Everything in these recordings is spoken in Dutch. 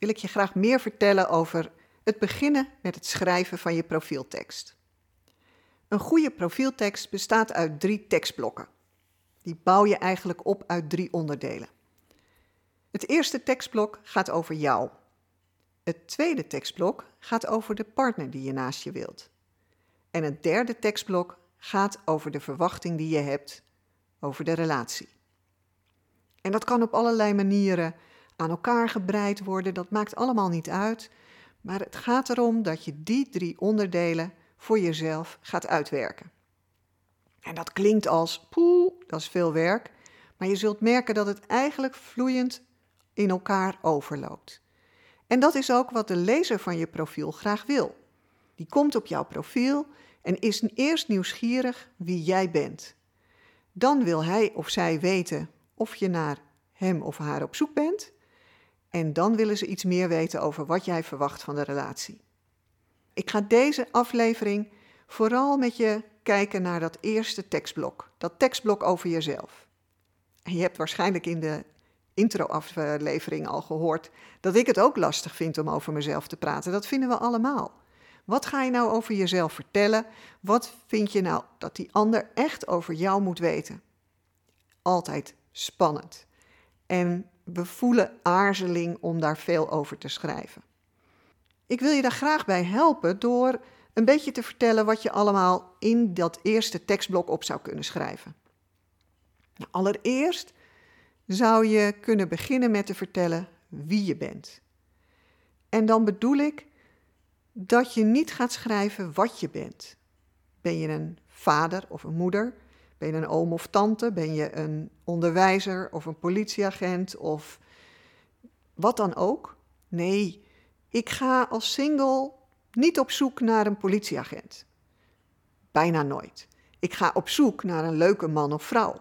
wil ik je graag meer vertellen over het beginnen met het schrijven van je profieltekst. Een goede profieltekst bestaat uit drie tekstblokken. Die bouw je eigenlijk op uit drie onderdelen. Het eerste tekstblok gaat over jou. Het tweede tekstblok gaat over de partner die je naast je wilt. En het derde tekstblok gaat over de verwachting die je hebt over de relatie. En dat kan op allerlei manieren aan elkaar gebreid worden, dat maakt allemaal niet uit. Maar het gaat erom dat je die drie onderdelen voor jezelf gaat uitwerken. En dat klinkt als poeh, dat is veel werk, maar je zult merken dat het eigenlijk vloeiend in elkaar overloopt. En dat is ook wat de lezer van je profiel graag wil. Die komt op jouw profiel en is eerst nieuwsgierig wie jij bent. Dan wil hij of zij weten of je naar hem of haar op zoek bent. En dan willen ze iets meer weten over wat jij verwacht van de relatie. Ik ga deze aflevering vooral met je kijken naar dat eerste tekstblok. Dat tekstblok over jezelf. En je hebt waarschijnlijk in de intro-aflevering al gehoord dat ik het ook lastig vind om over mezelf te praten. Dat vinden we allemaal. Wat ga je nou over jezelf vertellen? Wat vind je nou dat die ander echt over jou moet weten? Altijd spannend. En we voelen aarzeling om daar veel over te schrijven. Ik wil je daar graag bij helpen door een beetje te vertellen wat je allemaal in dat eerste tekstblok op zou kunnen schrijven. Nou, allereerst zou je kunnen beginnen met te vertellen wie je bent. En dan bedoel ik dat je niet gaat schrijven wat je bent. Ben je een vader of een moeder? Ben je een oom of tante? Ben je een onderwijzer of een politieagent of wat dan ook? Nee, ik ga als single niet op zoek naar een politieagent. Bijna nooit. Ik ga op zoek naar een leuke man of vrouw.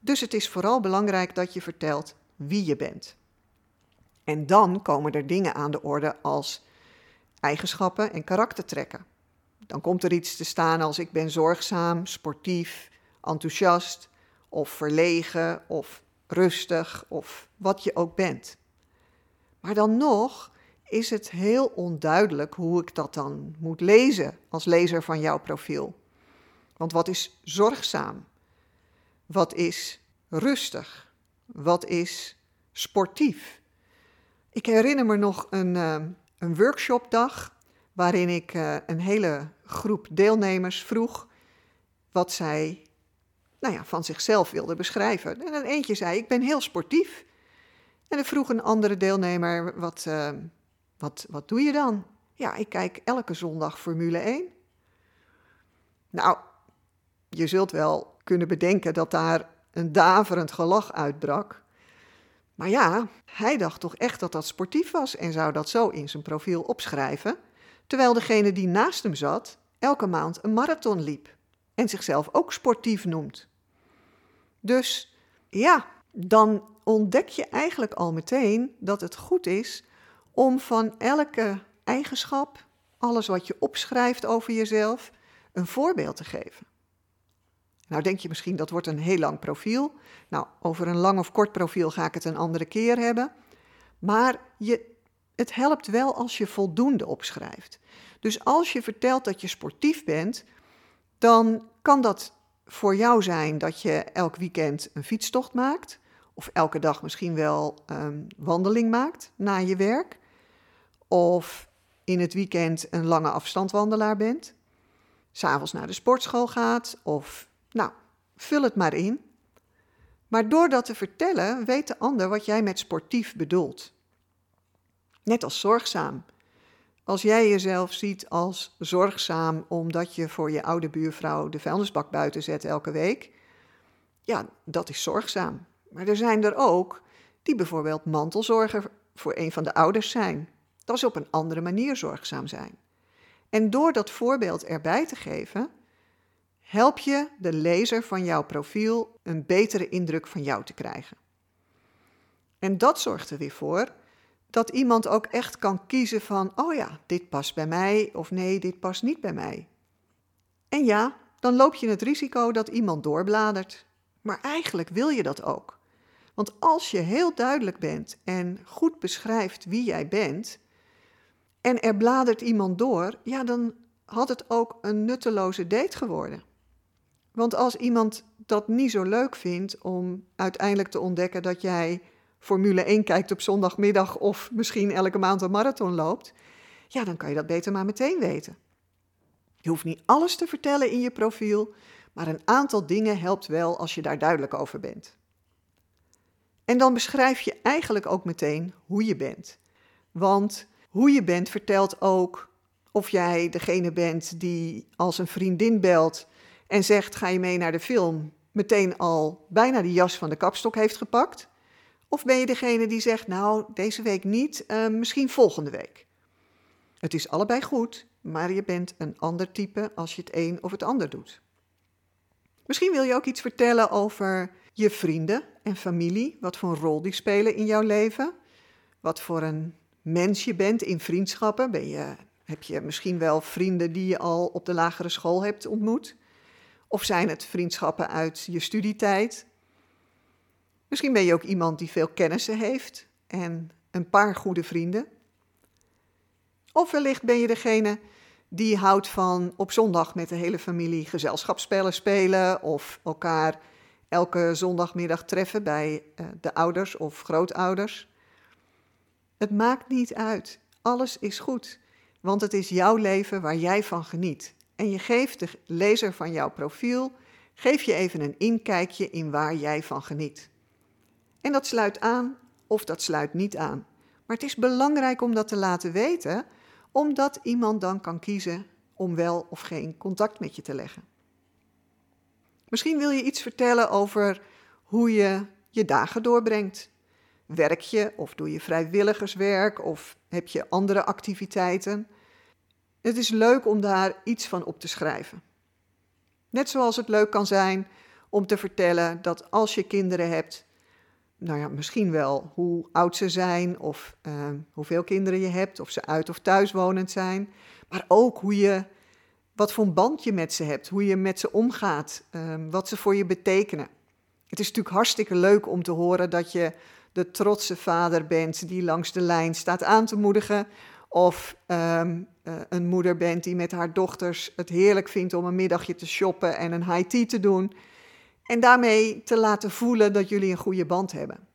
Dus het is vooral belangrijk dat je vertelt wie je bent. En dan komen er dingen aan de orde als eigenschappen en karaktertrekken. Dan komt er iets te staan als ik ben zorgzaam, sportief, enthousiast of verlegen of rustig of wat je ook bent. Maar dan nog is het heel onduidelijk hoe ik dat dan moet lezen als lezer van jouw profiel. Want wat is zorgzaam? Wat is rustig? Wat is sportief? Ik herinner me nog een, uh, een workshopdag waarin ik uh, een hele groep deelnemers vroeg wat zij nou ja, van zichzelf wilden beschrijven. En een eentje zei: Ik ben heel sportief. En dan vroeg een andere deelnemer: wat, uh, wat, wat doe je dan? Ja, ik kijk elke zondag Formule 1. Nou, je zult wel kunnen bedenken dat daar een daverend gelach uitbrak. Maar ja, hij dacht toch echt dat dat sportief was en zou dat zo in zijn profiel opschrijven, terwijl degene die naast hem zat elke maand een marathon liep en zichzelf ook sportief noemt. Dus ja, dan ontdek je eigenlijk al meteen dat het goed is om van elke eigenschap, alles wat je opschrijft over jezelf, een voorbeeld te geven. Nou denk je misschien dat wordt een heel lang profiel. Nou, over een lang of kort profiel ga ik het een andere keer hebben. Maar je, het helpt wel als je voldoende opschrijft. Dus als je vertelt dat je sportief bent, dan kan dat voor jou zijn dat je elk weekend een fietstocht maakt. Of elke dag misschien wel een wandeling maakt na je werk. Of in het weekend een lange afstandwandelaar bent. S'avonds naar de sportschool gaat. Of nou, vul het maar in. Maar door dat te vertellen, weet de ander wat jij met sportief bedoelt. Net als zorgzaam. Als jij jezelf ziet als zorgzaam omdat je voor je oude buurvrouw de vuilnisbak buiten zet elke week, ja, dat is zorgzaam. Maar er zijn er ook die bijvoorbeeld mantelzorger voor een van de ouders zijn. Dat is op een andere manier zorgzaam zijn. En door dat voorbeeld erbij te geven, help je de lezer van jouw profiel een betere indruk van jou te krijgen. En dat zorgt er weer voor dat iemand ook echt kan kiezen van, oh ja, dit past bij mij of nee, dit past niet bij mij. En ja, dan loop je het risico dat iemand doorbladert. Maar eigenlijk wil je dat ook. Want als je heel duidelijk bent en goed beschrijft wie jij bent, en er bladert iemand door, ja, dan had het ook een nutteloze date geworden. Want als iemand dat niet zo leuk vindt om uiteindelijk te ontdekken dat jij Formule 1 kijkt op zondagmiddag of misschien elke maand een marathon loopt, ja, dan kan je dat beter maar meteen weten. Je hoeft niet alles te vertellen in je profiel, maar een aantal dingen helpt wel als je daar duidelijk over bent. En dan beschrijf je eigenlijk ook meteen hoe je bent. Want hoe je bent vertelt ook of jij degene bent die als een vriendin belt en zegt: ga je mee naar de film, meteen al bijna de jas van de kapstok heeft gepakt. Of ben je degene die zegt: nou, deze week niet, uh, misschien volgende week. Het is allebei goed, maar je bent een ander type als je het een of het ander doet. Misschien wil je ook iets vertellen over je vrienden en familie, wat voor een rol die spelen in jouw leven, wat voor een mens je bent in vriendschappen. Ben je, heb je misschien wel vrienden die je al op de lagere school hebt ontmoet? Of zijn het vriendschappen uit je studietijd? Misschien ben je ook iemand die veel kennissen heeft en een paar goede vrienden. Of wellicht ben je degene die houdt van op zondag met de hele familie gezelschapsspellen spelen of elkaar elke zondagmiddag treffen bij uh, de ouders of grootouders. Het maakt niet uit. Alles is goed, want het is jouw leven waar jij van geniet. En je geeft de lezer van jouw profiel, geef je even een inkijkje in waar jij van geniet. En dat sluit aan of dat sluit niet aan. Maar het is belangrijk om dat te laten weten, omdat iemand dan kan kiezen om wel of geen contact met je te leggen. Misschien wil je iets vertellen over hoe je je dagen doorbrengt. Werk je of doe je vrijwilligerswerk of heb je andere activiteiten? Het is leuk om daar iets van op te schrijven. Net zoals het leuk kan zijn om te vertellen dat als je kinderen hebt, nou ja, misschien wel hoe oud ze zijn of uh, hoeveel kinderen je hebt, of ze uit of thuiswonend zijn, maar ook hoe je, wat voor een band je met ze hebt, hoe je met ze omgaat, uh, wat ze voor je betekenen. Het is natuurlijk hartstikke leuk om te horen dat je de trotse vader bent die langs de lijn staat aan te moedigen. Of um, uh, een moeder bent die met haar dochters het heerlijk vindt om een middagje te shoppen en een high tea te doen. En daarmee te laten voelen dat jullie een goede band hebben.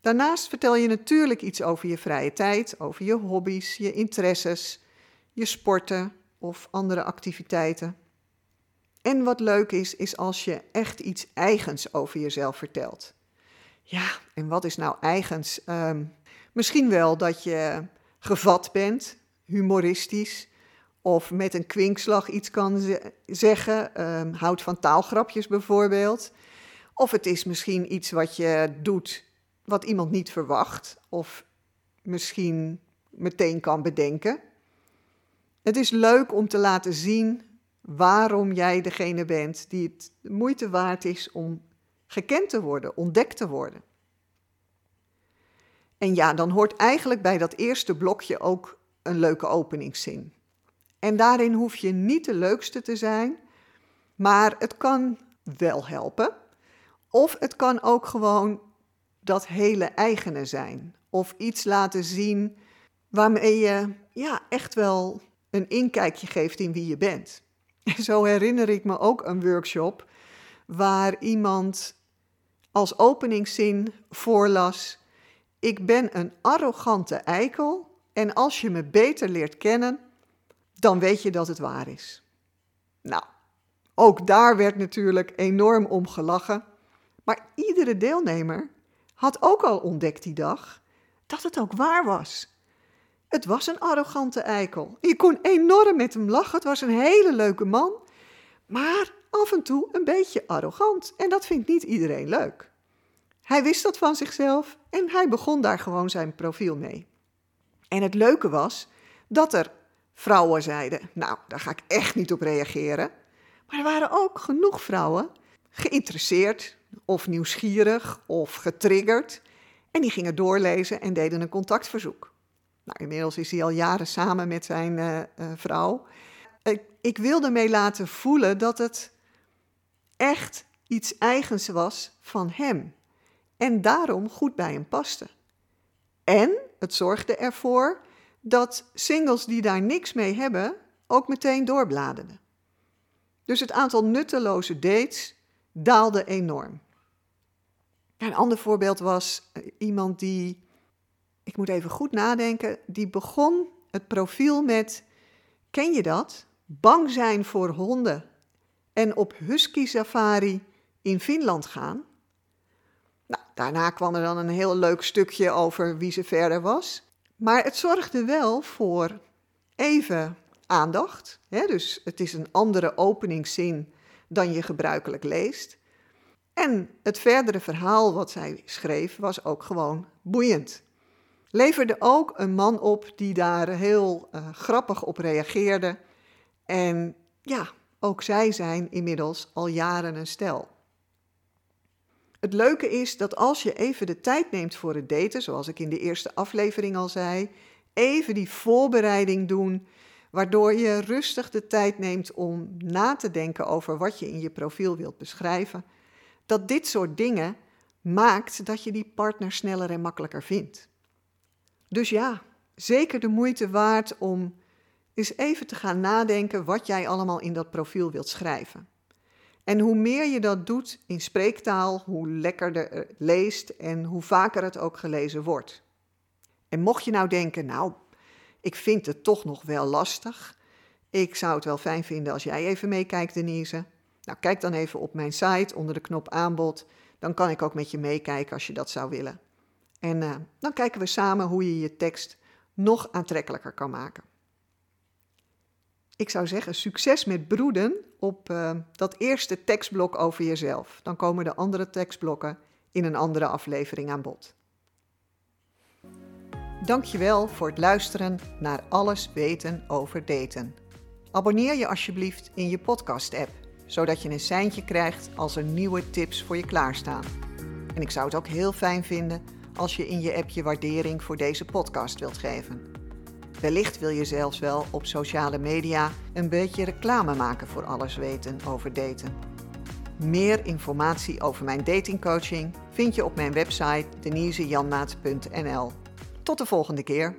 Daarnaast vertel je natuurlijk iets over je vrije tijd, over je hobby's, je interesses, je sporten of andere activiteiten. En wat leuk is, is als je echt iets eigens over jezelf vertelt. Ja, en wat is nou eigens? Um, misschien wel dat je gevat bent, humoristisch, of met een kwinkslag iets kan zeggen. Um, houdt van taalgrapjes bijvoorbeeld. Of het is misschien iets wat je doet wat iemand niet verwacht, of misschien meteen kan bedenken. Het is leuk om te laten zien waarom jij degene bent die het moeite waard is om gekend te worden, ontdekt te worden. En ja, dan hoort eigenlijk bij dat eerste blokje ook een leuke openingszin. En daarin hoef je niet de leukste te zijn, maar het kan wel helpen. Of het kan ook gewoon dat hele eigene zijn. Of iets laten zien waarmee je ja, echt wel een inkijkje geeft in wie je bent. Zo herinner ik me ook een workshop waar iemand als openingszin voorlas: Ik ben een arrogante eikel en als je me beter leert kennen, dan weet je dat het waar is. Nou, ook daar werd natuurlijk enorm om gelachen, maar iedere deelnemer had ook al ontdekt die dag dat het ook waar was. Het was een arrogante eikel. Je kon enorm met hem lachen. Het was een hele leuke man, maar af en toe een beetje arrogant. En dat vindt niet iedereen leuk. Hij wist dat van zichzelf en hij begon daar gewoon zijn profiel mee. En het leuke was dat er vrouwen zeiden: Nou, daar ga ik echt niet op reageren. Maar er waren ook genoeg vrouwen geïnteresseerd of nieuwsgierig of getriggerd. En die gingen doorlezen en deden een contactverzoek. Nou, inmiddels is hij al jaren samen met zijn uh, uh, vrouw. Ik, ik wilde mee laten voelen dat het echt iets eigens was van hem. En daarom goed bij hem paste. En het zorgde ervoor dat singles die daar niks mee hebben ook meteen doorbladerden. Dus het aantal nutteloze dates daalde enorm. Een ander voorbeeld was eh, iemand die, ik moet even goed nadenken, die begon het profiel met, ken je dat? Bang zijn voor honden en op husky safari in Finland gaan. Nou, daarna kwam er dan een heel leuk stukje over wie ze verder was. Maar het zorgde wel voor even aandacht. Hè? Dus het is een andere openingszin dan je gebruikelijk leest. En het verdere verhaal wat zij schreef was ook gewoon boeiend. Leverde ook een man op die daar heel uh, grappig op reageerde. En ja, ook zij zijn inmiddels al jaren een stel. Het leuke is dat als je even de tijd neemt voor het daten, zoals ik in de eerste aflevering al zei, even die voorbereiding doen, waardoor je rustig de tijd neemt om na te denken over wat je in je profiel wilt beschrijven, dat dit soort dingen maakt dat je die partner sneller en makkelijker vindt. Dus ja, zeker de moeite waard om eens even te gaan nadenken wat jij allemaal in dat profiel wilt schrijven. En hoe meer je dat doet in spreektaal, hoe lekkerder het leest en hoe vaker het ook gelezen wordt. En mocht je nou denken, nou, ik vind het toch nog wel lastig. Ik zou het wel fijn vinden als jij even meekijkt, Denise. Nou, kijk dan even op mijn site onder de knop aanbod. Dan kan ik ook met je meekijken als je dat zou willen. En uh, dan kijken we samen hoe je je tekst nog aantrekkelijker kan maken. Ik zou zeggen, succes met broeden op uh, dat eerste tekstblok over jezelf. Dan komen de andere tekstblokken in een andere aflevering aan bod. Dankjewel voor het luisteren naar Alles weten over daten. Abonneer je alsjeblieft in je podcast-app, zodat je een seintje krijgt als er nieuwe tips voor je klaarstaan. En ik zou het ook heel fijn vinden als je in je app je waardering voor deze podcast wilt geven. Wellicht wil je zelfs wel op sociale media een beetje reclame maken voor alles weten over daten. Meer informatie over mijn datingcoaching vind je op mijn website denisejanmaat.nl. Tot de volgende keer.